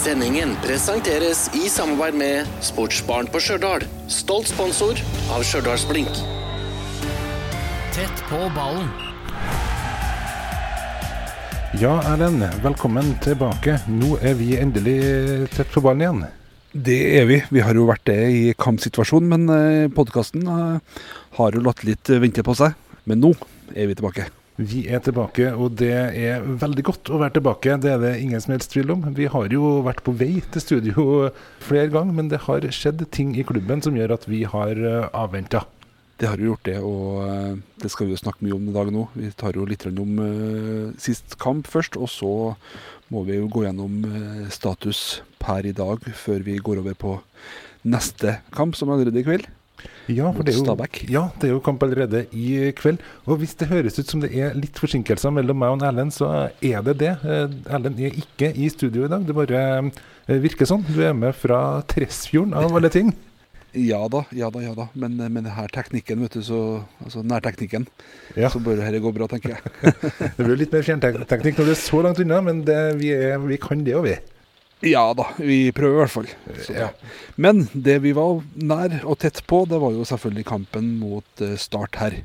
Sendingen presenteres i samarbeid med Sportsbaren på Stjørdal. Stolt sponsor av Stjørdalsblink. Tett på ballen. Ja, Erlend, velkommen tilbake. Nå er vi endelig tett på ballen igjen. Det er vi. Vi har jo vært det i kampsituasjonen, men podkasten har jo latt litt vente på seg. Men nå er vi tilbake. Vi er tilbake, og det er veldig godt å være tilbake. Det er det ingen som helst tvil om. Vi har jo vært på vei til studio flere ganger, men det har skjedd ting i klubben som gjør at vi har avventa. Det har jo gjort det, og det skal vi jo snakke mye om i dag nå. Vi tar jo litt om uh, sist kamp først, og så må vi jo gå gjennom status per i dag før vi går over på neste kamp, som er allerede i kveld. Ja, for det er, jo, ja, det er jo kamp allerede i kveld. Og hvis det høres ut som det er litt forsinkelser mellom meg og Erlend, så er det det. Erlend er ikke i studio i dag. Det bare virker sånn. Du er med fra Tresfjorden, av alle ting. Ja da, ja da, ja da. Men med denne teknikken, vet du, så Altså nærteknikken, ja. så bør dette gå bra, tenker jeg. det blir litt mer fjernteknikk når du er så langt unna, men det, vi, er, vi kan det, jo, vi. Ja da, vi prøver i hvert fall. Ja. Men det vi var nær og tett på, det var jo selvfølgelig kampen mot Start her.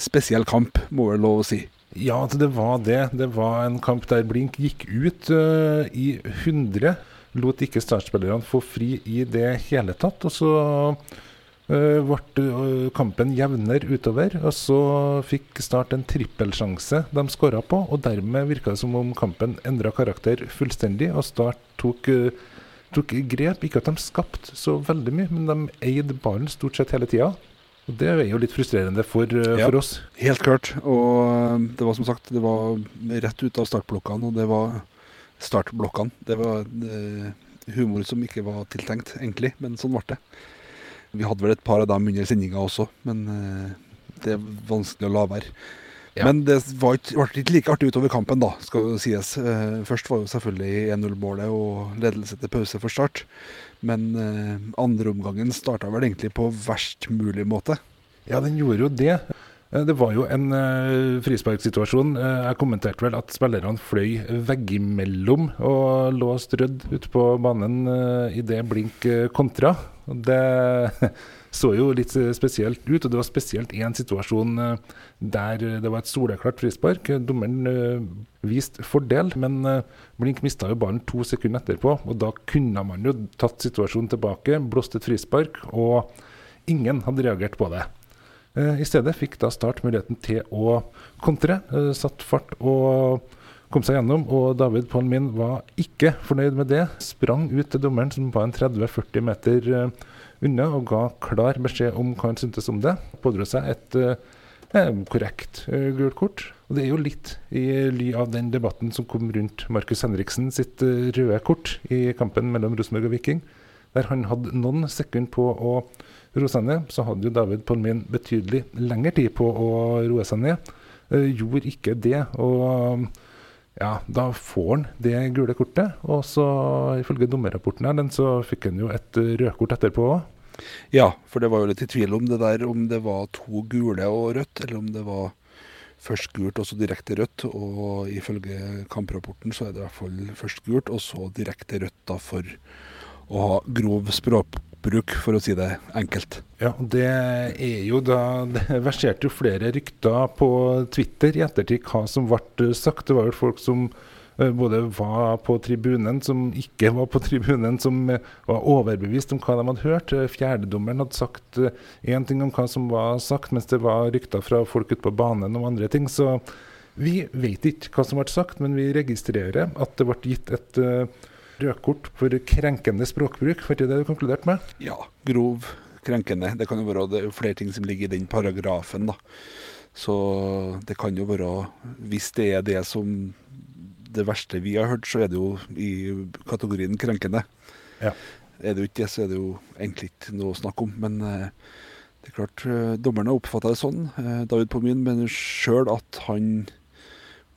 Spesiell kamp, må vel lov å si. Ja, altså, det var det. Det var en kamp der Blink gikk ut uh, i 100. Lot ikke startspillerne få fri i det hele tatt. Og så ble uh, kampen jevnere utover. Og så fikk Start en trippelsjanse de skåra på, og dermed virka det som om kampen endra karakter fullstendig. Og Start tok, tok grep. Ikke at de skapte så veldig mye, men de eide ballen stort sett hele tida. Og Det er jo litt frustrerende for, ja, for, oss. Helt klart. Og det var som sagt det var rett ut av startblokkene. Og det var startblokkene. Det var eh, humor som ikke var tiltenkt, egentlig. Men sånn ble det. Vi hadde vel et par av dem under sendinga også, men eh, det er vanskelig å la være. Ja. Men det var ikke, ble ikke like artig utover kampen, da, skal det sies. Eh, først var jo selvfølgelig 1-0-målet og ledelse til pause for Start. Men eh, andreomgangen starta vel egentlig på verst mulig måte. Ja, den gjorde jo det. Det var jo en uh, frisparksituasjon. Uh, jeg kommenterte vel at spillerne fløy veggimellom og lå strødd ute på banen uh, idet Blink kontra. Det så jo litt spesielt ut, og det var spesielt én situasjon der det var et soleklart frispark. Dommeren viste fordel, men Blink mista jo ballen to sekunder etterpå. Og da kunne man jo tatt situasjonen tilbake, blåst et frispark, og ingen hadde reagert på det. I stedet fikk da Start muligheten til å kontre. Satt fart og kom seg gjennom. Og David Polmin var ikke fornøyd med det. Sprang ut til dommeren, som var en 30-40 meter unna, og ga klar beskjed om hva han syntes om det. Pådro seg et eh, korrekt gult kort. Og det er jo litt i ly av den debatten som kom rundt Markus Henriksen sitt røde kort i kampen mellom Rosenborg og Viking, der han hadde noen sekunder på å roe seg ned, så hadde jo David Polmin betydelig lengre tid på å roe seg ned. Uh, gjorde ikke det. Og ja, da får han det gule kortet. Og så, ifølge dommerrapporten her, den, så fikk han jo et rødkort etterpå òg. Ja, for det var jo litt i tvil om det der, om det var to gule og rødt, eller om det var først gult og så direkte rødt. Og ifølge kamprapporten så er det i hvert fall først gult, og så direkte rødt da for å ha grov språkbruk, for å si det enkelt. Ja, det er jo da Det verserte jo flere rykter på Twitter i ettertid hva som ble sagt. Det var jo folk som både var på tribunen, som ikke var på tribunen, som var overbevist om hva de hadde hørt. Fjerdedommeren hadde sagt én ting om hva som var sagt, mens det var rykter fra folk ute på banen om andre ting. Så vi vet ikke hva som ble sagt, men vi registrerer at det ble gitt et rødkort for krenkende språkbruk, var det det du konkluderte med? Ja, grov krenkende. Det kan jo være det er flere ting som ligger i den paragrafen. da. Så det kan jo være Hvis det er det som det verste vi har hørt, så er det jo i kategorien krenkende. Ja. Er det jo ikke det, så er det jo egentlig ikke noe å snakke om. Men eh, det er klart, eh, dommerne oppfatta det sånn. Eh, David Pomin mener sjøl at han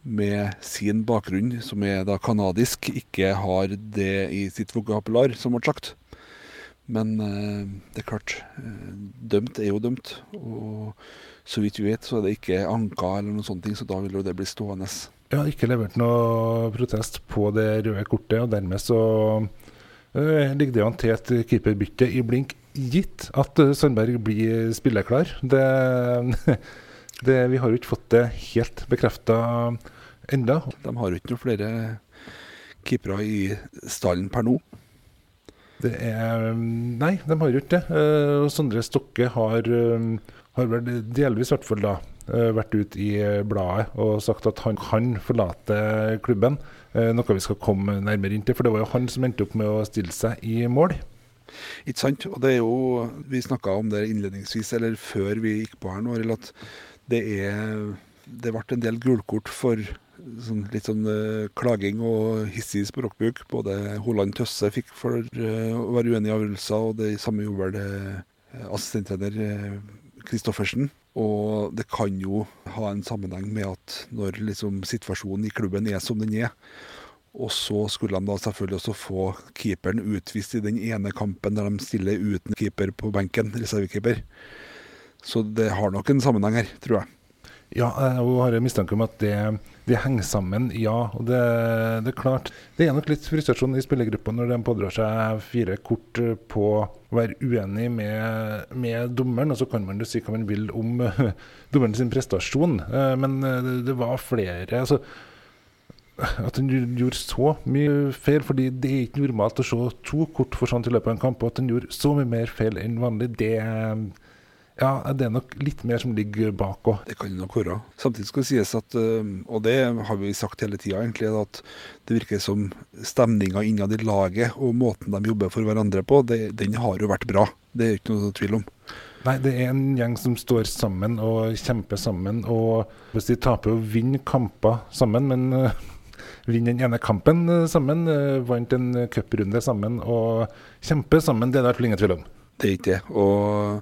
med sin bakgrunn, som er da kanadisk, ikke har det i sitt vokabular, som ble sagt. Men eh, det er klart, eh, dømt er jo dømt. Og så vidt vi vet, så er det ikke anka eller noen sånne ting, så da vil jo det bli stående. Jeg har ikke levert noe protest på det røde kortet, og dermed så uh, ligger det an til et keeperbytte i blink, gitt at Sandberg blir spilleklar. Det, det, vi har jo ikke fått det helt bekrefta enda. De har jo ikke noen flere keepere i stallen per nå. Det er Nei, de har jo ikke det. Og Sondre Stokke har, uh, har vel delvis i hvert fall da uh, vært ute i bladet og sagt at han kan forlate klubben. noe vi skal komme nærmere inn til, for det var jo han som endte opp med å stille seg i mål. Ikke sant. Og det er jo Vi snakka om det innledningsvis, eller før vi gikk på her nå, at det er Det ble en del gulkort for sånn, litt sånn uh, klaging og hissig språkbruk. Både Holand Tøsse fikk for uh, å være uenig i avgjørelser, og det samme gjorde vel uh, assistenttrener Kristoffersen. Og det kan jo ha en sammenheng med at når liksom, situasjonen i klubben er som den er, og så skulle de da selvfølgelig også få keeperen utvist i den ene kampen der de stiller uten keeper på benken, reservekeeper. Så det har nok en sammenheng her, tror jeg. Ja, jeg har en mistanke om at det, det, henger sammen, ja. Og det, det, er klart Det er nok litt frustrasjon i spillergruppa når de pådrar seg fire kort på å være uenig med, med dommeren. Og så kan man jo si hva man vil om uh, dommeren sin prestasjon, men det, var flere altså, at han gjorde så mye feil, fordi det er ikke normalt å se to kort for sånt i løpet av en kamp. Og at han gjorde så mye mer feil enn vanlig, det ja, det er nok litt mer som ligger bak òg. Det kan det nok være. Samtidig skal det sies at, og det har vi sagt hele tida, egentlig, at det virker som stemninga innad i laget og måten de jobber for hverandre på, det, den har jo vært bra. Det er ikke noe tvil om. Nei, det er en gjeng som står sammen og kjemper sammen. Og hvis de taper og vinner kamper sammen, men uh, vinner den ene kampen uh, sammen, uh, vant en cuprunde sammen og kjemper sammen, det er det ingen tvil om. Det er ikke det. Og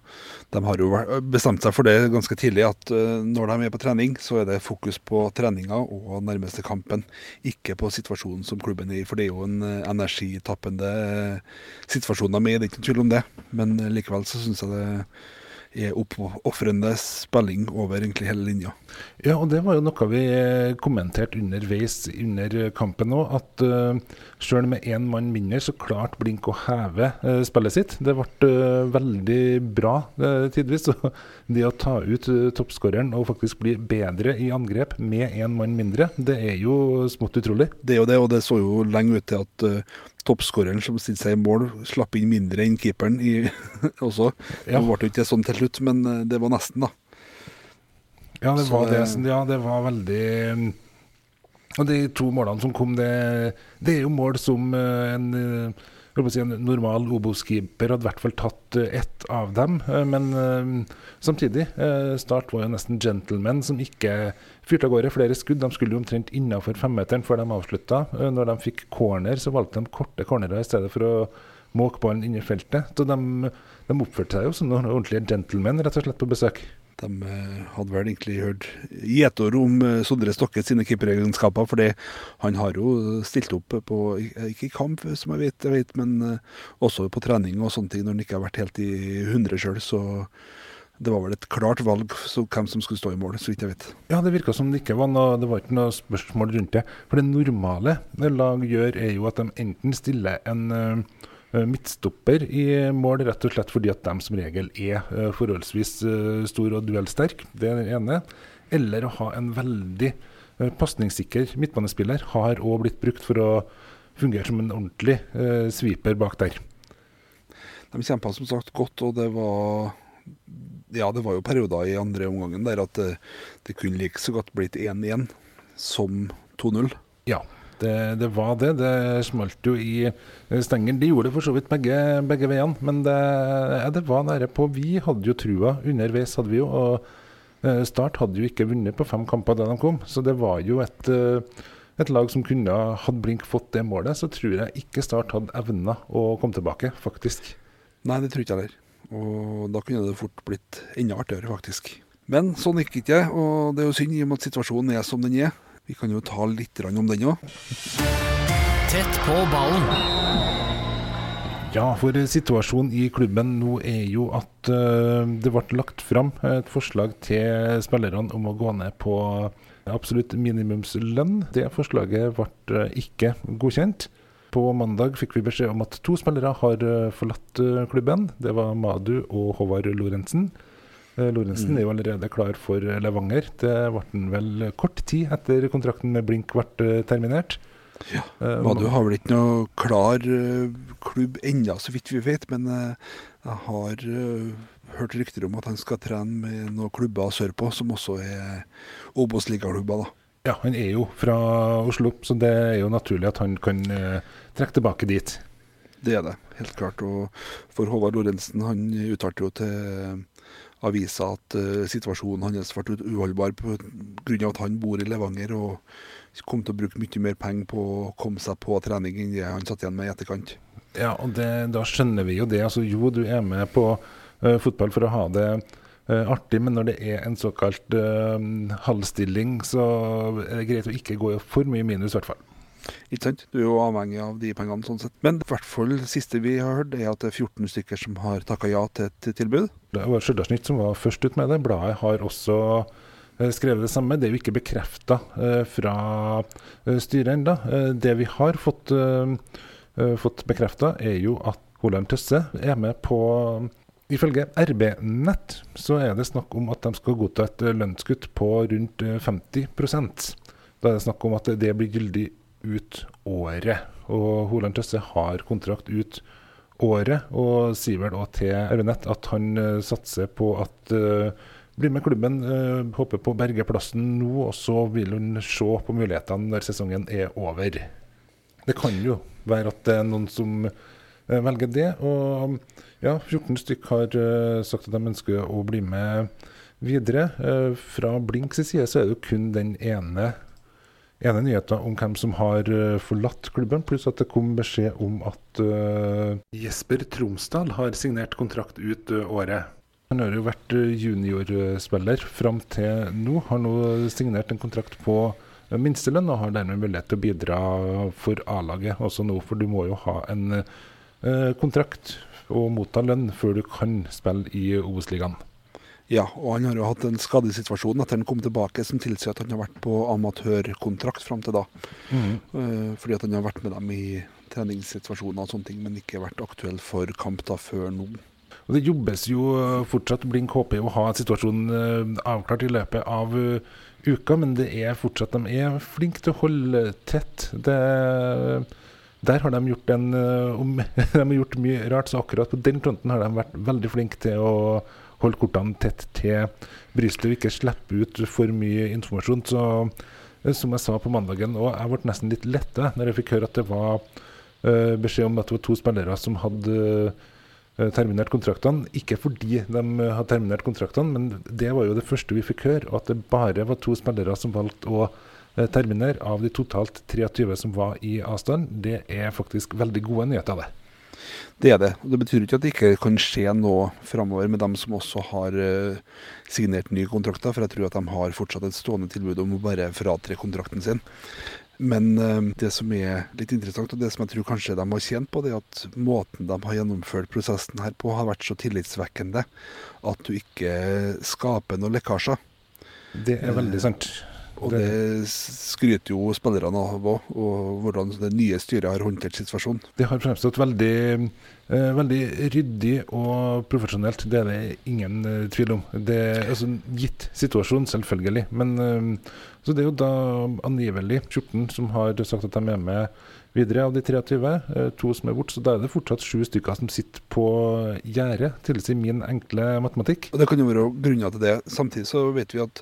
de har jo bestemt seg for det ganske tidlig, at eh, når de er på trening, så er det fokus på treninga og nærmeste kampen, ikke på situasjonen som klubben er i. For det er jo en eh, energitappende eh, situasjon de er i, det er ikke noen tvil om det. Men likevel så syns jeg det er oppofrende spilling over egentlig hele linja. Ja, og det var jo noe vi eh, kommenterte underveis under kampen òg. At uh, eh, sjøl med én mann mindre, så klarte Blink å heve uh, spillet sitt. Det ble uh, veldig bra uh, tidvis. Så det å ta ut uh, toppskåreren og faktisk bli bedre i angrep med én mann mindre, det er jo smått utrolig. Det er jo det, og det så jo lenge ut til at toppskåreren som stilte seg i mål, slapp inn mindre enn keeperen i, også. Ja. Det ble ikke sånn til slutt, men eh, det var nesten, da. Ja, det var, det, ja, det var veldig Og de to målene som kom, det, det er jo mål som eh, en eh, si, en normal Obos-keeper hadde i hvert fall tatt ett av dem. Men samtidig, Start var jo nesten gentleman som ikke fyrte av gårde flere skudd. De skulle jo omtrent innafor femmeteren før de avslutta. Eh, når de fikk corner, så valgte de korte cornerer i stedet for å måke ballen inn i feltet. Så de, de oppførte seg jo som noen ordentlige gentlemen rett og slett på besøk. De uh, hadde vel egentlig hørt gjetord om uh, Sondre Stokke sine keeperegenskaper, fordi han har jo stilt opp på Ikke i kamp, som jeg vet, jeg vet men uh, også på trening og sånne ting når han ikke har vært helt i hundre sjøl. Så det var vel et klart valg hvem som skulle stå i mål, så vidt jeg vet. Ja, det virka som det ikke var noe, det var ikke noe spørsmål rundt det. For det normale lag gjør, er jo at de enten stiller en midtstopper i mål, rett og slett fordi at de som regel er uh, forholdsvis uh, stor og duellsterk, det er det ene. Eller å ha en veldig pasningssikker midtbanespiller har òg blitt brukt for å fungere som en ordentlig sviper bak der. De kjempa som sagt godt, og det var ja, det var jo perioder i andre omgangen der at det, det kunne like så godt blitt 1-1 som 2-0. Ja, det, det, var det. Det smalt jo i stengelen. De gjorde det for så vidt begge, begge veiene, men det, ja, det, var nære på. Vi hadde jo trua underveis, hadde vi jo. Og eh, Start hadde jo ikke vunnet på fem kamper da de kom, så det var jo et, eh, et lag som kunne Hadde Blink fått det målet, så tror jeg ikke Start hadde evna å komme tilbake, faktisk. Nei, det tror ikke jeg heller. Og da kunne det fort blitt enda artigere, faktisk. Men sånn gikk ikke og det er jo synd i og med at situasjonen er som den er. Vi kan jo ta litt om den òg. Tett på ballen. Ja, for situasjonen i klubben nå er jo at uh, det ble lagt fram et forslag til spillerne om å gå ned på absolutt minimumslønn. Det forslaget ble ikke godkjent. På mandag fikk vi beskjed om at to spillere har forlatt klubben. Det var Madu og Håvard Lorentzen. Lorentzen mm. er jo allerede klar for Levanger. Det ble han vel kort tid etter kontrakten med Blink ble terminert. Ja, Madu har vel ikke noe klar klubb ennå, så vidt vi vet. Men jeg har hørt rykter om at han skal trene med noen klubber sørpå, som også er Obos-ligaklubber. Ja, han er jo fra Oslo, så det er jo naturlig at han kan eh, trekke tilbake dit. Det er det, helt klart. Og for Håvard Lorentzen, han uttalte jo til avisa at uh, situasjonen hans ble uholdbar pga. at han bor i Levanger og kom til å bruke mye mer penger på å komme seg på trening enn det han satt igjen med i etterkant. Ja, og det, da skjønner vi jo det. Altså, jo, du er med på uh, fotball for å ha det uh, artig, men når det er en såkalt uh, halvstilling, så er det greit å ikke gå for mye minus, i hvert fall. Ikke sant? Du er jo avhengig av de pengene, sånn sett. Men i hvert fall det siste vi har hørt, er at det er 14 stykker som har takka ja til et tilbud. Det var Stjørdalsnytt som var først ut med det. Bladet har også skrevet det samme. Det er jo ikke bekrefta fra styret ennå. Det vi har fått, fått bekrefta, er jo at Holand Tøsse er med på Ifølge RB-nett så er det snakk om at de skal godta et lønnskutt på rundt 50 Da er det snakk om at det blir gyldig ut året. Og Holand Tøsse har kontrakt ut året, og sier vel òg til RB-nett at han uh, satser på at uh, blir med klubben, uh, håper på å berge plassen nå, og så vil hun se på mulighetene når sesongen er over. Det kan jo være at det er noen som velger det. og ja, 14 stykk har uh, sagt at de ønsker å bli med videre. Uh, fra Blinks side så er det jo kun den ene, ene nyheten om hvem som har uh, forlatt klubben, pluss at det kom beskjed om at Jesper Tromsdal har signert kontrakt ut året. Han har jo vært juniorspiller fram til nå. Har nå signert en kontrakt på minstelønn og har dermed mulighet til å bidra for A-laget også nå, for du må jo ha en kontrakt og motta lønn før du kan spille i Obos-ligaen. Ja, og han har jo hatt en skadesituasjon etter han kom tilbake som tilsier at han har vært på amatørkontrakt fram til da. Mm. Fordi at han har vært med dem i treningssituasjoner og sånne ting, men ikke vært aktuell for kamp da før nå. Og Det jobbes jo fortsatt. Blink håper å ha situasjonen uh, avklart i løpet av uka, men det er fortsatt de er flinke til å holde tett. Det der har de gjort, en, eh, de har gjort mye rart, så akkurat på den fronten har de vært veldig flinke til å holde kortene tett til brystet og ikke slippe ut for mye informasjon. Så eh, som jeg sa på mandagen, og jeg ble nesten litt letta når jeg fikk høre at det var uh, beskjed om at det var to spillere som hadde uh, terminert kontraktene. Ikke fordi de hadde terminert kontraktene, men det var jo det første vi fikk høre. At det bare var to spillere som valgte å terminere terminer av de totalt 23 som var i avstand, det er faktisk veldig gode nyheter. Det Det er det. Og Det betyr ikke at det ikke kan skje noe framover med dem som også har uh, signert nye kontrakter, for jeg tror at de har fortsatt et stående tilbud om å bare fratre kontrakten sin. Men uh, det som er litt interessant, og det som jeg tror kanskje de har tjent på, det er at måten de har gjennomført prosessen her på, har vært så tillitsvekkende at du ikke skaper noen lekkasjer. Det er veldig sant. Og det skryter jo spillerne av òg, og hvordan det nye styret har håndtert situasjonen. Det har fremstått veldig, eh, veldig ryddig og profesjonelt, det er det ingen eh, tvil om. Det er altså gitt situasjon, selvfølgelig. Men eh, så det er jo da angivelig 14 som har sagt at de er med videre av de 23. Eh, to som er borte, så da er det fortsatt sju stykker som sitter på gjerdet, tilsier min enkle matematikk. Og Det kan jo være grunner til det. Samtidig så vet vi at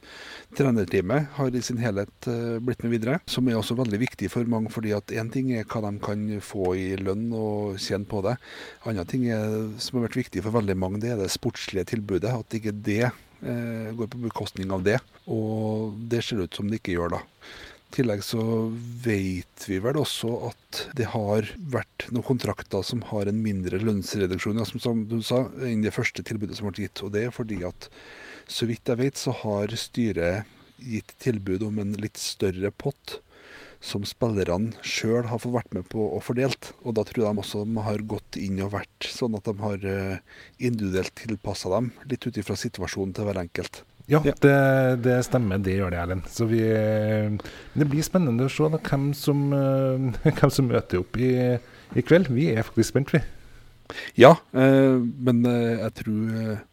trenerteamet har i sin helhet eh, blitt med videre, som er også veldig viktig for mange. fordi at én ting er hva de kan få i lønn og tjene på det. Andre ting er, som har vært viktig for veldig mange, det er det sportslige tilbudet. At ikke det eh, går på bekostning av det. Og det ser ut som det ikke gjør da. Tillegg så vet vi vel også at det har vært noen kontrakter som har en mindre lønnsreduksjon ja, som, som du sa, enn det første tilbudet som ble gitt. Og det er fordi at så vidt jeg vet, så har styret gitt tilbud om en litt større pott som spillerne sjøl har fått vært med på og fordelt. Og da tror jeg de også de har gått inn og vært sånn at de har eh, individuelt tilpassa dem, litt ut ifra situasjonen til hver enkelt. Ja, Ja. Det, det stemmer. Det gjør det, Erlend. Så vi Det blir spennende å se da, hvem, som, eh, hvem som møter opp i, i kveld. Vi er faktisk spent, vi. Ja, eh, men eh, jeg tror eh,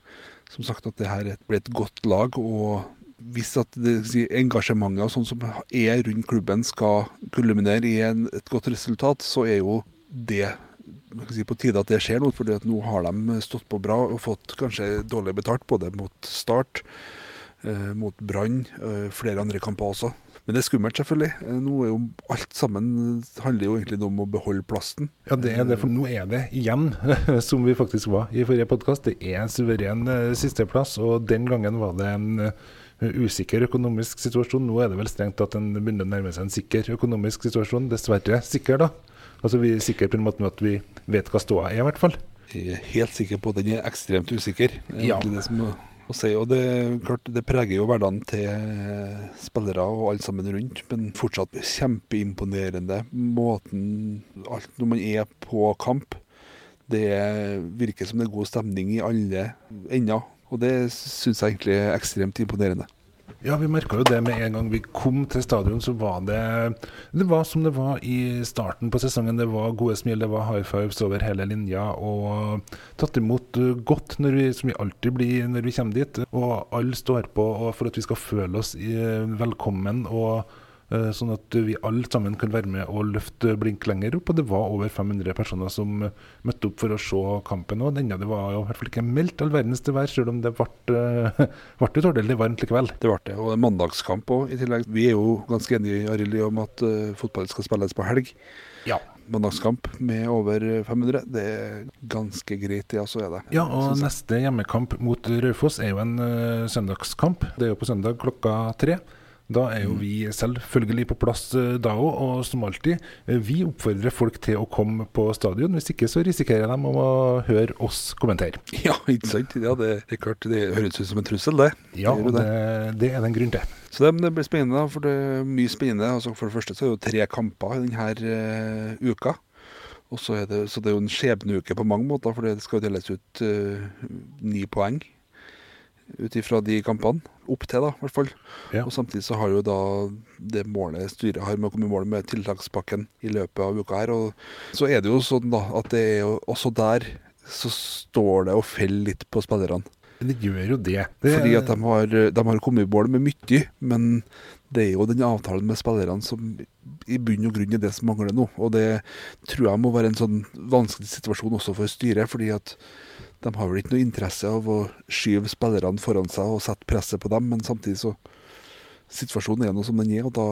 som sagt at det her blir et godt lag. Og hvis at det, si, engasjementet og sånn som er rundt klubben skal kulminere i en, et godt resultat, så er jo det si, på tide at det skjer noe, For nå har de stått på bra og fått kanskje dårlig betalt, både mot Start, eh, mot Brann, eh, flere andre kamper også. Men det er skummelt, selvfølgelig. Eh, Nå er jo alt sammen handler jo egentlig om å beholde plasten. Ja, det er det, for nå er det igjen, som vi faktisk var i forrige podkast, det er en suveren eh, sisteplass. Og den gangen var det en eh, usikker økonomisk situasjon. Nå er det vel strengt at en begynner å nærme seg en sikker økonomisk situasjon. Dessverre sikker, da. Altså Vi er sikre på en måte at vi vet hva ståa er, i hvert fall. Jeg er helt sikker på at den er ekstremt usikker. Det Ja. det som å, si. Og det, klart, det preger jo hverdagen til spillere og alle sammen rundt. Men fortsatt kjempeimponerende måten alt Når man er på kamp. Det virker som det er god stemning i alle ender. Og det syns jeg egentlig er ekstremt imponerende. Ja, vi merka jo det med en gang vi kom til stadion, så var det Det var som det var i starten på sesongen. Det var gode smil, det var high fives over hele linja. Og tatt imot eh, godt, vi, som vi alltid blir når vi kommer dit. Og alle står på for at vi skal føle oss eh, velkommen. og Sånn at vi alle sammen kan være med og løfte blink lenger opp. Og det var over 500 personer som eh, møtte opp for å se kampen. Og denne det var jo i hvert fall ikke meldt all verdens til vær, selv om det ble, eh, ble utordentlig varmt likevel. Det ble det. Og mandagskamp òg, i tillegg. Vi er jo ganske enige Arild, om at uh, fotball skal spilles på helg. Ja. Mandagskamp med over 500, det er ganske greit, det. Altså er det. Ja, og neste hjemmekamp mot Raufoss er jo en uh, søndagskamp. Det er jo på søndag klokka tre. Da er jo vi selvfølgelig på plass eh, da òg, og som alltid, eh, vi oppfordrer folk til å komme på stadion. Hvis ikke så risikerer de å høre oss kommentere. Ja, ikke sant? Ja, det er klart, det høres ut som en trussel, det. Ja, Det det. er det en grunn til. Så det, blir spennende, for det er mye spennende. Altså, for det første så er det jo tre kamper denne uh, uka. Og så er det, så det er jo en skjebneuke på mange måter, for det skal jo deles ut uh, ni poeng ut ifra de kampene. Opp til, da, i hvert fall. Ja. Og samtidig så har jo da det målet styret har med å komme i mål med tiltakspakken i løpet av uka her. Og så er det jo sånn da at det er jo også der så står det og faller litt på spillerne. Det gjør jo det. det Fordi at de har, de har kommet i mål med mye, men det er jo den avtalen med spillerne som i bunn og grunn er det som mangler nå. Og det tror jeg må være en sånn vanskelig situasjon også for styret, fordi at de har vel ikke noe interesse av å skyve spillerne foran seg og sette presset på dem, men samtidig så Situasjonen er nå som den er, og da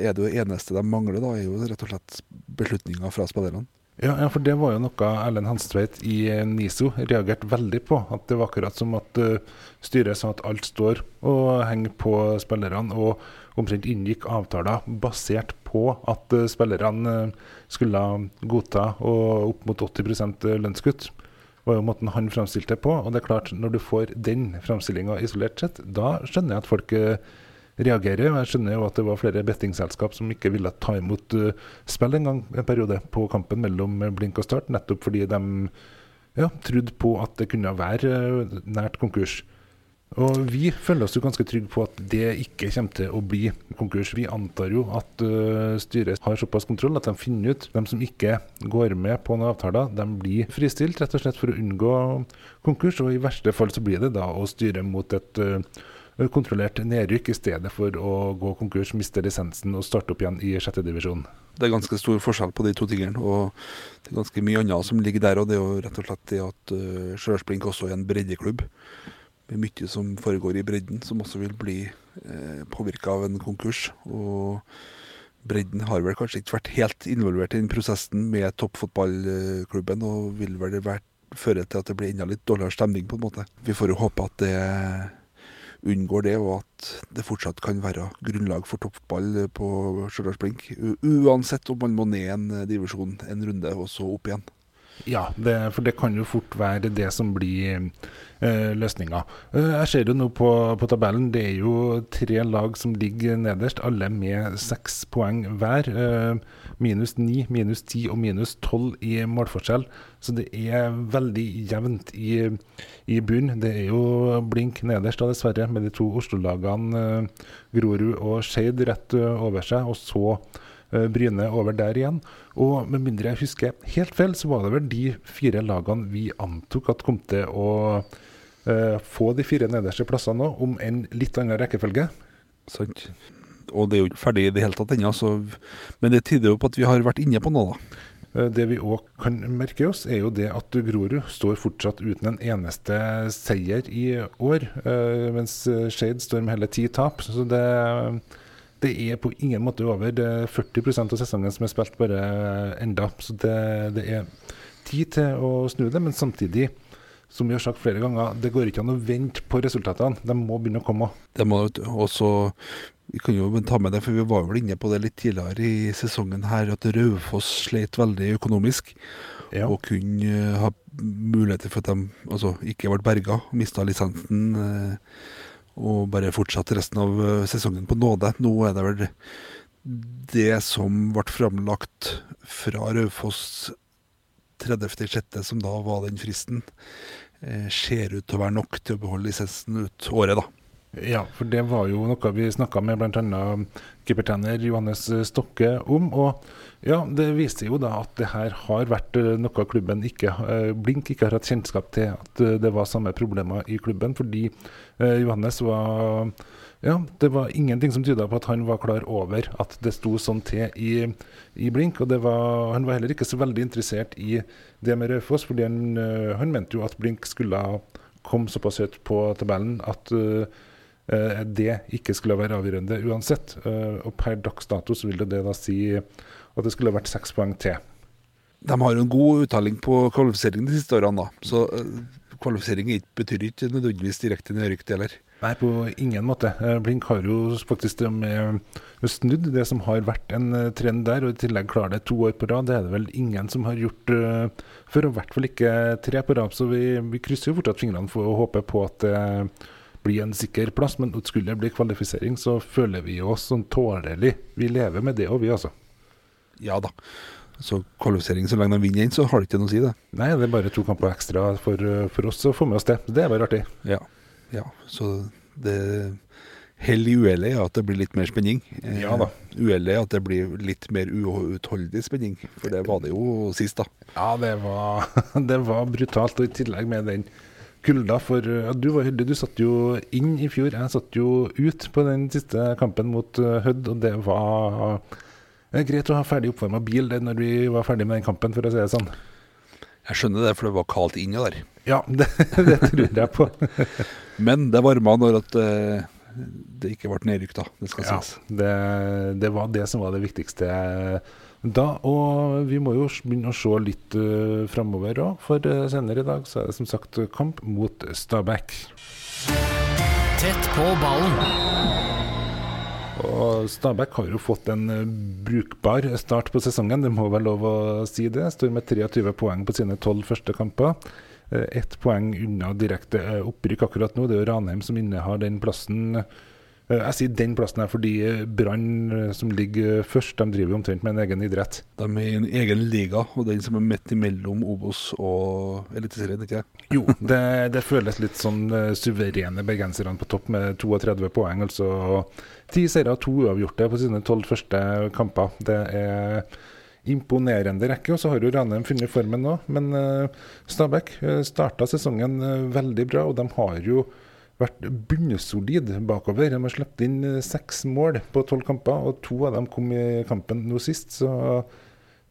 er det jo eneste de mangler, da er jo rett og slett beslutninger fra spillerne. Ja, ja, for det var jo noe Erlend Hanstveit i NISO reagerte veldig på. At det var akkurat som at eh, styret sa at alt står og henger på spillerne, og omtrent inngikk avtaler basert på at eh, spillerne eh, skulle godta opp mot 80% lønnskutt. Var jo måten han framstilte det på. Og det er klart, når du får den framstillinga isolert sett, da skjønner jeg at folk eh, reagerer. Og jeg skjønner jo at det var flere bettingselskap som ikke ville ta imot uh, spill en gang en periode på kampen mellom eh, Blink og Start, nettopp fordi de ja, trodde på at det kunne være eh, nært konkurs. Og vi føler oss jo ganske trygge på at det ikke kommer til å bli konkurs. Vi antar jo at uh, styret har såpass kontroll at de finner ut de som ikke går med på noen avtaler. De blir fristilt rett og slett for å unngå konkurs, og i verste fall så blir det da å styre mot et uh, kontrollert nedrykk i stedet for å gå konkurs, miste lisensen og starte opp igjen i sjette divisjon. Det er ganske stor forskjell på de to tingene, og det er ganske mye annet som ligger der. Og det er jo rett og slett det at uh, Stjørdals også er en breddeklubb, med mye som foregår i bredden, som også vil bli eh, påvirka av en konkurs. Og bredden har vel kanskje ikke vært helt involvert i den prosessen med toppfotballklubben, og vil vel vært, føre til at det blir enda litt dårligere stemning, på en måte. Vi får jo håpe at det unngår det, og at det fortsatt kan være grunnlag for toppfotball på Stjørdals Blink. Uansett om man må ned en divisjon en runde, og så opp igjen. Ja, det, for det kan jo fort være det som blir eh, løsninga. Eh, jeg ser jo nå på, på, tabellen, det er jo tre lag som ligger nederst, alle med seks poeng hver. Eh, minus ni, minus ti og minus tolv i målforskjell. Så det er veldig jevnt i, i bunn. Det er jo blink nederst, da, dessverre, med de to Oslo-lagene eh, Grorud og Skeid rett eh, over seg. og så Bryne over der igjen. Og med mindre jeg husker helt feil, så var det vel de fire lagene vi antok at kom til å uh, få de fire nederste plassene nå, om en litt annen rekkefølge. Sant. Og det er jo ikke ferdig i det hele tatt ennå, men det tyder jo på at vi har vært inne på noe, da. Eh, det vi òg kan merke oss, er jo det at Grorud står fortsatt uten en eneste seier i år. Mens Shade står med hele ti tap. Så det det er på ingen måte over. Det er 40% av sesongen som er spilt bare enda. Så det, det, er tid til å snu det, men samtidig, som vi har sagt flere ganger, det går ikke an å vente på resultatene. De må begynne å komme. Det må også vi kan jo ta med det, for vi var vel inne på det litt tidligere i sesongen her, at Raufoss slet veldig økonomisk. Ja. Og kunne ha muligheter for at de altså, ikke ble berga, mista lisensen. Eh, og bare fortsatte resten av eh, sesongen på nåde. Nå er det vel det som ble framlagt fra Raufoss 30.6., som da var den fristen, eh, ser ut til å være nok til å beholde lisensen ut året, da. Ja, for det var jo noe vi snakka med bl.a. keepertrener Johannes Stokke om. Og ja, det viser jo da at det her har vært eh, noe klubben ikke eh, Blink ikke har hatt kjennskap til at eh, det var samme problemer i klubben. Fordi Johannes var Ja, det var ingenting som tyda på at han var klar over at det sto sånn til i, i Blink. Og var, han var heller ikke så veldig interessert i det med Raufoss, fordi han, han mente jo at Blink skulle komme såpass høyt på tabellen at uh, det ikke skulle være avgjørende uansett. Eh, og per dags dato så vil det da si at det skulle vært seks poeng til. De har jo en god uttaling på kvalifisering de siste årene, da. Så eh, kvalifisering betyr ikke nødvendigvis direkte nedrykk, heller. Nei, på ingen måte. Blink har jo faktisk snudd det som har vært en trend der, og i tillegg klarer det to år på rad. Det er det vel ingen som har gjort før, og i hvert fall ikke tre på rad. Så vi, vi krysser jo fortsatt fingrene for å håpe på at bli en sikker plass. Men skulle det bli kvalifisering, så føler vi oss sånn tålelig. Vi lever med det òg, vi altså. Ja da. Så kvalifisering så lenge de vinner inn, så har det ikke noe å si, det. Nei, det er bare to kamper ekstra for, for oss å få med oss det. Det er bare artig. Ja. ja. Så det Hell i uhellet er at det blir litt mer spenning. Ja da. Eh, uhellet er at det blir litt mer uutholdelig spenning, for det var det jo sist, da. Ja, det var, det var brutalt. Og i tillegg med den kulda. For ja, du var heldig, du satt jo inn i fjor. Jeg satt jo ut på den siste kampen mot uh, Hødd, og det var det er greit å ha ferdig oppvarma bil det når vi var ferdig med den kampen, for å si det sånn. Jeg skjønner det, for det var kaldt inni der. Ja, det, det tror jeg på. Men det varma når at, uh, det ikke ble nedrykk, da. Det skal ja, sies. Det, det, var det som var det viktigste da. Og vi må jo begynne å se litt uh, framover òg, for uh, senere i dag så er det som sagt kamp mot Stabæk. Tett på ballen. Og Stabæk har jo fått en uh, brukbar start på sesongen, det må være lov å si det. Står med 23 poeng på sine tolv første kamper. Ett poeng unna direkte opprykk akkurat nå. Det er jo Ranheim som innehar den plassen Eh, jeg sier den plassen her fordi Brann, eh, som ligger først, de driver omtrent med en egen idrett. De er i en egen liga, og den som er midt imellom Obos og Eliteserien, ikke sant? Jo, det, det, føles litt sånn suverene bergenserne på topp med 32 poeng. Altså ti seire to uavgjorte på sine tolv første kamper. Det er imponerende rekke. Og så har jo Ranheim funnet formen nå. Men Stabæk starta sesongen veldig bra, og de har jo vært bunnsolid bakover. De har sluppet inn eh, seks mål på tolv kamper, og to av dem kom i kampen nå sist. Så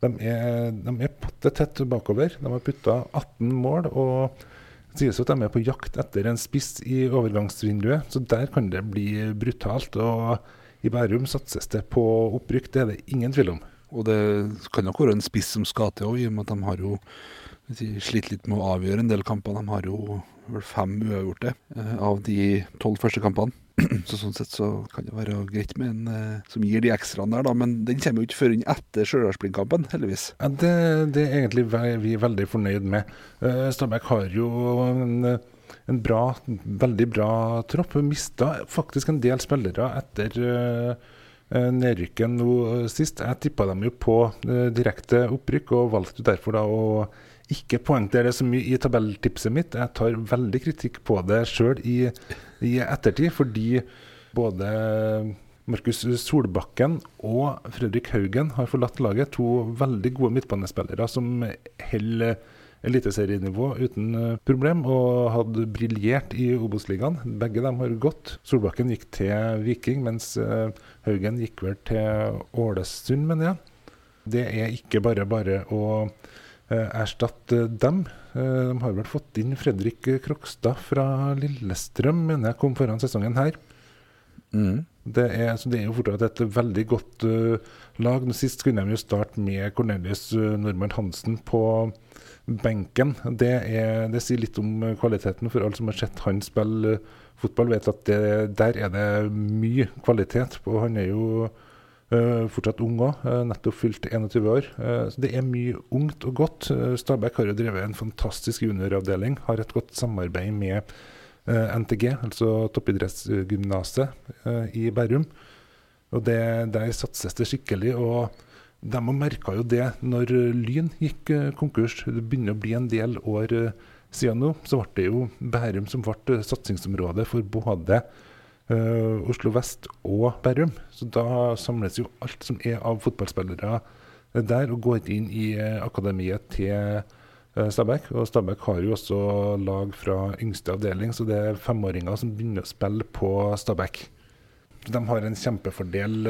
de er, de er potte tett bakover. De har putta 18 mål. og det sies at de er på jakt etter en spiss i overgangsvinduet, så der kan det bli brutalt. og I Bærum satses det på opprykk, det er det ingen tvil om. Og det kan nok være en spiss som skal til òg, i og med at de har jo slitt litt med å avgjøre en del kamper. De har jo vel fem uavgjorte eh, av de tolv første kampene. Så sånn sett så kan det være greit med en eh, som gir de ekstraene der, da. Men den kommer jo ikke før inn etter Stjørdalsblindkampen, heldigvis. Ja, det, det er egentlig vi er veldig fornøyd med. Uh, Stabæk har jo en, en bra, veldig bra tropp. Mista faktisk en del spillere etter nedrykken nå eh, sist. Jeg tippa dem jo på eh, direkte opprykk, og valgte derfor da å ikke poengtere det så mye i tabelltipset mitt. Jeg tar veldig kritikk på det sjøl i, i ettertid, fordi både Markus Solbakken og Fredrik Haugen har forlatt laget. To veldig gode midtbanespillere som holder eliteserienivå uten eh, problem, og hadde briljert i Obos-ligaen. Begge dem har gått. Solbakken gikk til Viking, mens eh, Haugen gikk vel til Ålesund, mener jeg. Det er ikke bare bare å erstatte dem. Eh, de har vel fått inn Fredrik Krokstad fra Lillestrøm, mener jeg kom foran sesongen her. Det er, så det er jo fortsatt et veldig godt uh, lag. Sist kunne de jo starte med Cornelius uh, Normann Hansen på benken. Det, er, det sier litt om eh, kvaliteten, for alle som har sett han spille uh, fotball, vet at det, der er det mye kvalitet. Og han er jo eh, fortsatt ung òg, nettopp fylt 21 år. Eh, så det er mye ungt og godt. Eh, Stabæk har jo drevet en fantastisk junioravdeling, har et godt samarbeid med eh, NTG, altså toppidrettsgymnaset eh, i Bærum. Og det, der satses det skikkelig. og de merka jo det når Lyn gikk eh, konkurs. Det begynner å bli en del år eh, siden nå. Så ble det jo Bærum som ble satsingsområdet satsingsområde for både eh, Oslo vest og Bærum. Så da samles jo alt som er av fotballspillere der, og går inn i eh, akademiet til eh, Stabæk. Og Stabæk har jo også lag fra yngste avdeling, så det er femåringer som begynner å spille på Stabæk. De har en kjempefordel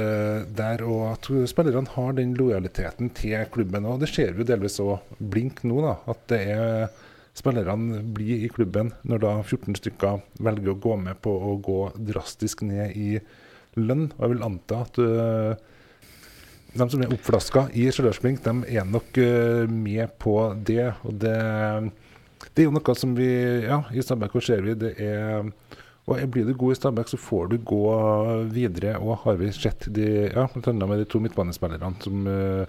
der, og at spillerne har den lojaliteten til klubben. og Det ser vi jo delvis òg blink nå, da, at det er spillerne blir i klubben når da 14 stykker velger å gå med på å gå drastisk ned i lønn. Og jeg vil anta at uh, de som er oppflaska i Stjørdalsblink, de er nok uh, med på det. Og det, det er jo noe som vi Ja, i Stabæk ser vi det er og Blir du god i Stabæk, så får du gå videre. Og har vi sett de, ja, annet med de to midtbanespillerne som, eh,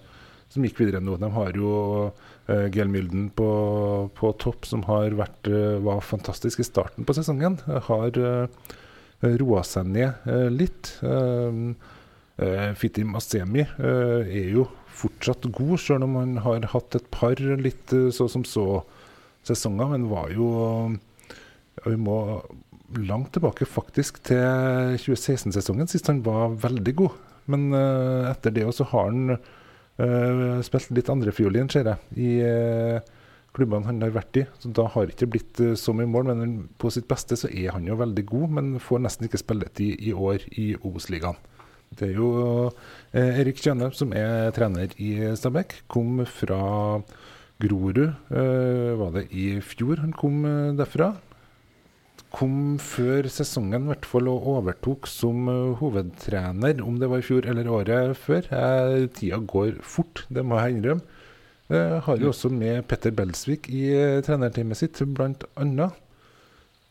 som gikk videre nå. De har jo uh, Gelmylden på, på topp, som har vært, uh, var fantastisk i starten på sesongen. Har uh, roa seg ned uh, litt. Uh, Fitim Asemi er jo fortsatt god, selv om han har hatt et par litt så som så-sesonger, men var jo ja, Vi må langt tilbake faktisk til 2016-sesongen, sist han var veldig god. Men etter det også har han uh, spilte litt andrefiolin, ser jeg, i uh, klubbene han har vært i. Så da har det ikke blitt uh, så mye mål, men på sitt beste så er han jo veldig god, men får nesten ikke spilletid i år i Obos-ligaen. Det er jo Erik Kjøne som er trener i Stabæk. Kom fra Grorud, var det i fjor han kom derfra kom før sesongen i hvert fall og overtok som uh, hovedtrener, om det var i fjor eller året før. Eh, tida går fort, det må jeg innrømme. Eh, har jo også med Petter Belsvik i uh, trenerteamet sitt, blant annet.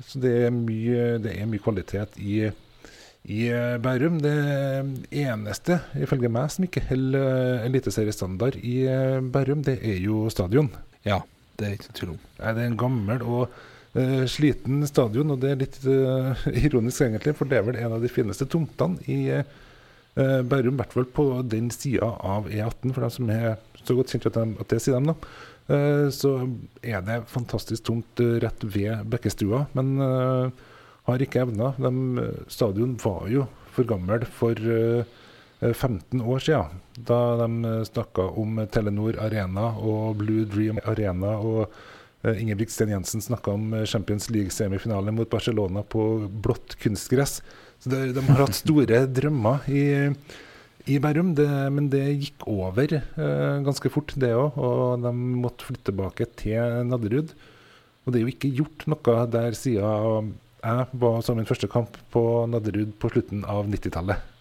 Så det er mye, det er mye kvalitet i, i Bærum. Det eneste, ifølge meg, som ikke holder uh, eliteseriestandard i Bærum, det er jo stadion. Ja, det er ikke tvil om. Det er en gammel og Uh, sliten stadion, og det er litt uh, ironisk egentlig, for det er vel en av de fineste tomtene i uh, Bærum, i hvert fall på den sida av E18, for dem som er så godt kjent at, de, at det sier dem, da. så er det fantastisk tomt rett ved Bekkestua, men har ikke evna. Stadion var jo for gammel for 15 år siden, da de snakka om Telenor Arena og Blue Dream Arena. og Uh, Ingebrigt Sten Jensen snakka om uh, Champions League-semifinale mot Barcelona på blått kunstgress. Så det, De har hatt store drømmer i, i Bærum, det, men det gikk over eh, ganske fort, det òg. Og de måtte flytte tilbake til Nadderud. Og det er jo ikke gjort noe der siden jeg var som min første kamp på Nadderud på slutten av 90-tallet.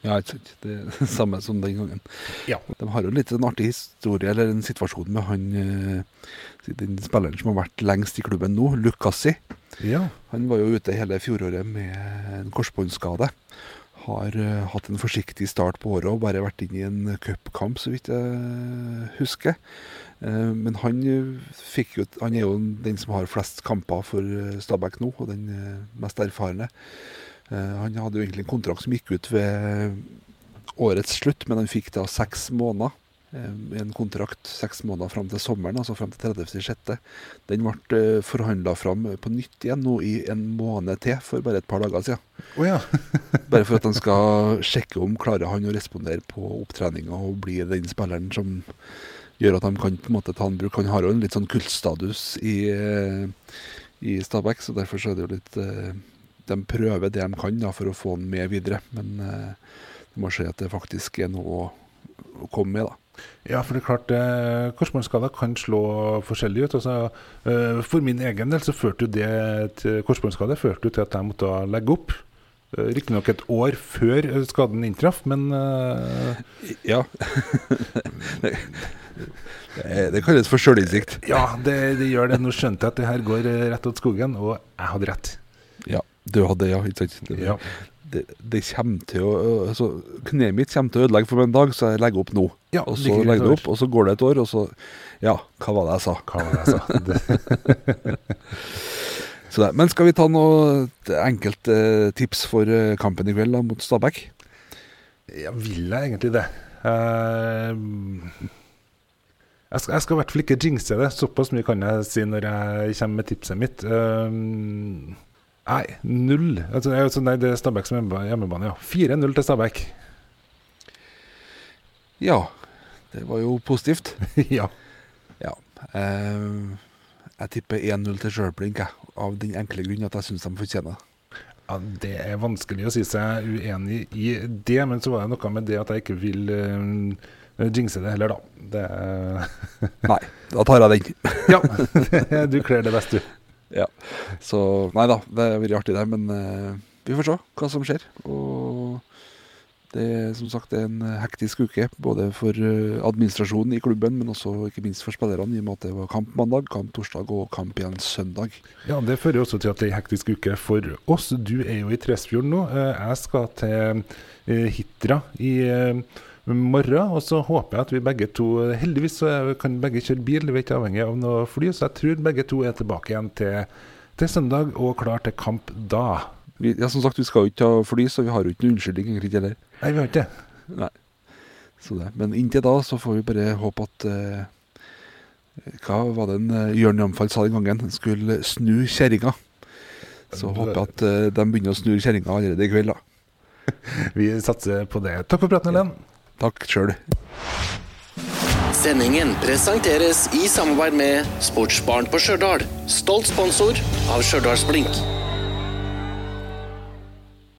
Ja, ikke sant. Det er det samme som den gangen. Ja. De har jo litt en artig historie, eller en situasjon med han eh, den spilleren som har vært lengst i klubben nå, Lukassi. ja. Han var jo ute hele fjoråret med en korsbåndskade. Har uh, hatt en forsiktig start på året og bare vært inne i en cupkamp, så vidt jeg husker. Uh, men han, jo, han er jo den som har flest kamper for Stabæk nå, og den uh, mest erfarne. Eh, Han hadde jo egentlig en kontrakt som gikk ut ved årets slutt, men han fikk da seks måneder. eh, En kontrakt seks måneder fram til sommeren, altså fram til 30.6. Den ble forhandla fram på nytt igjen nå i en måned til, for bare et par dager siden. Oh, ja. Bare for at han skal sjekke om klarer han å respondere på opptreninga og bli den spilleren som gjør at han kan på en måte ta han bruk. Han har jo en litt sånn kultstatus i, eh, i Stabæk, så derfor så er det jo litt eh, De prøver det de kan da, for å få den med videre, men eh, det må skje at det faktisk er noe å, å komme med, da. Ja, for det er klart, eh, korsbåndskader kan slå forskjellig ut. Altså, eh, for min egen del så førte jo det til korsbåndskade førte jo til at jeg måtte legge opp. Eh, Riktignok et år før skaden inntraff, men uh... Ja. det, kalles for sjølinnsikt. ja, det, det gjør det. Nå skjønte jeg at det her går eh, rett åt skogen, og jeg hadde rett. Ja, du hadde ja, ikke sant? Det, Ja. det, det kommer til å altså, Kneet mitt kommer til å ødelegge for meg en dag, så jeg legger opp nå. Ja, og så legger det opp, og så går det et år, og så Ja, hva var det jeg sa? Hva var det jeg sa? Så det, men skal vi ta noe enkelte tips for eh, kampen i kveld da, mot Stabæk? ja, vil jeg egentlig det? Uh, jeg, skal, jeg skal i hvert fall ikke jinxe det. Såpass mye kan jeg si når jeg kommer med tipset mitt. Eh, nei, null. Altså, altså, nei, det er Stabæk som er hjemmebane, ja. 4-0 til Stabæk. Ja, det var jo positivt. ja. Ja. Eh, jeg tipper 1-0 til Sjølblink. Av den enkle grunn at jeg syns de fortjener det. ja. Det er vanskelig å si seg uenig i det, men så var det noe med det at jeg ikke vil uh, jinxe det heller, da. Det, Nei, da tar jeg den. ja, du kler det best, du. Så nei da, det har vært artig det. men uh, vi får se hva som skjer. Og det er som sagt en hektisk uke, både for eh, administrasjonen i klubben, men også ikke minst for spillerne, i og med at det var kamp mandag, kamp torsdag og kamp igjen søndag. Ja, Det fører også til at det er en hektisk uke for oss. Du er jo i Tresfjorden nå. Eh, Jeg skal til Hitra i morgen. Og så håper jeg at vi begge to Heldigvis så kan begge kjøre bil, vi er ikke avhengig av noe fly. Så jeg tror begge to er tilbake igjen til, til søndag og klar til kamp da. Vi, ja, som sagt, vi skal jo ikke ta fly, så vi har jo ikke noen unnskyldning egentlig heller. Nei, vi har ikke det. Nei. Så det. Men inntil da så får vi bare håpe at eh, Hva var det en eh, Jørn Jamfall sa den gangen? Han skulle snu kjerringa. Så håper jeg at eh, de begynner å snu kjerringa allerede i kveld, da. Vi satser på det. Takk for praten, Helen. Takk sjøl. Sendingen presenteres i samarbeid med Sportsbaren på Stjørdal. Stolt sponsor av Stjørdals.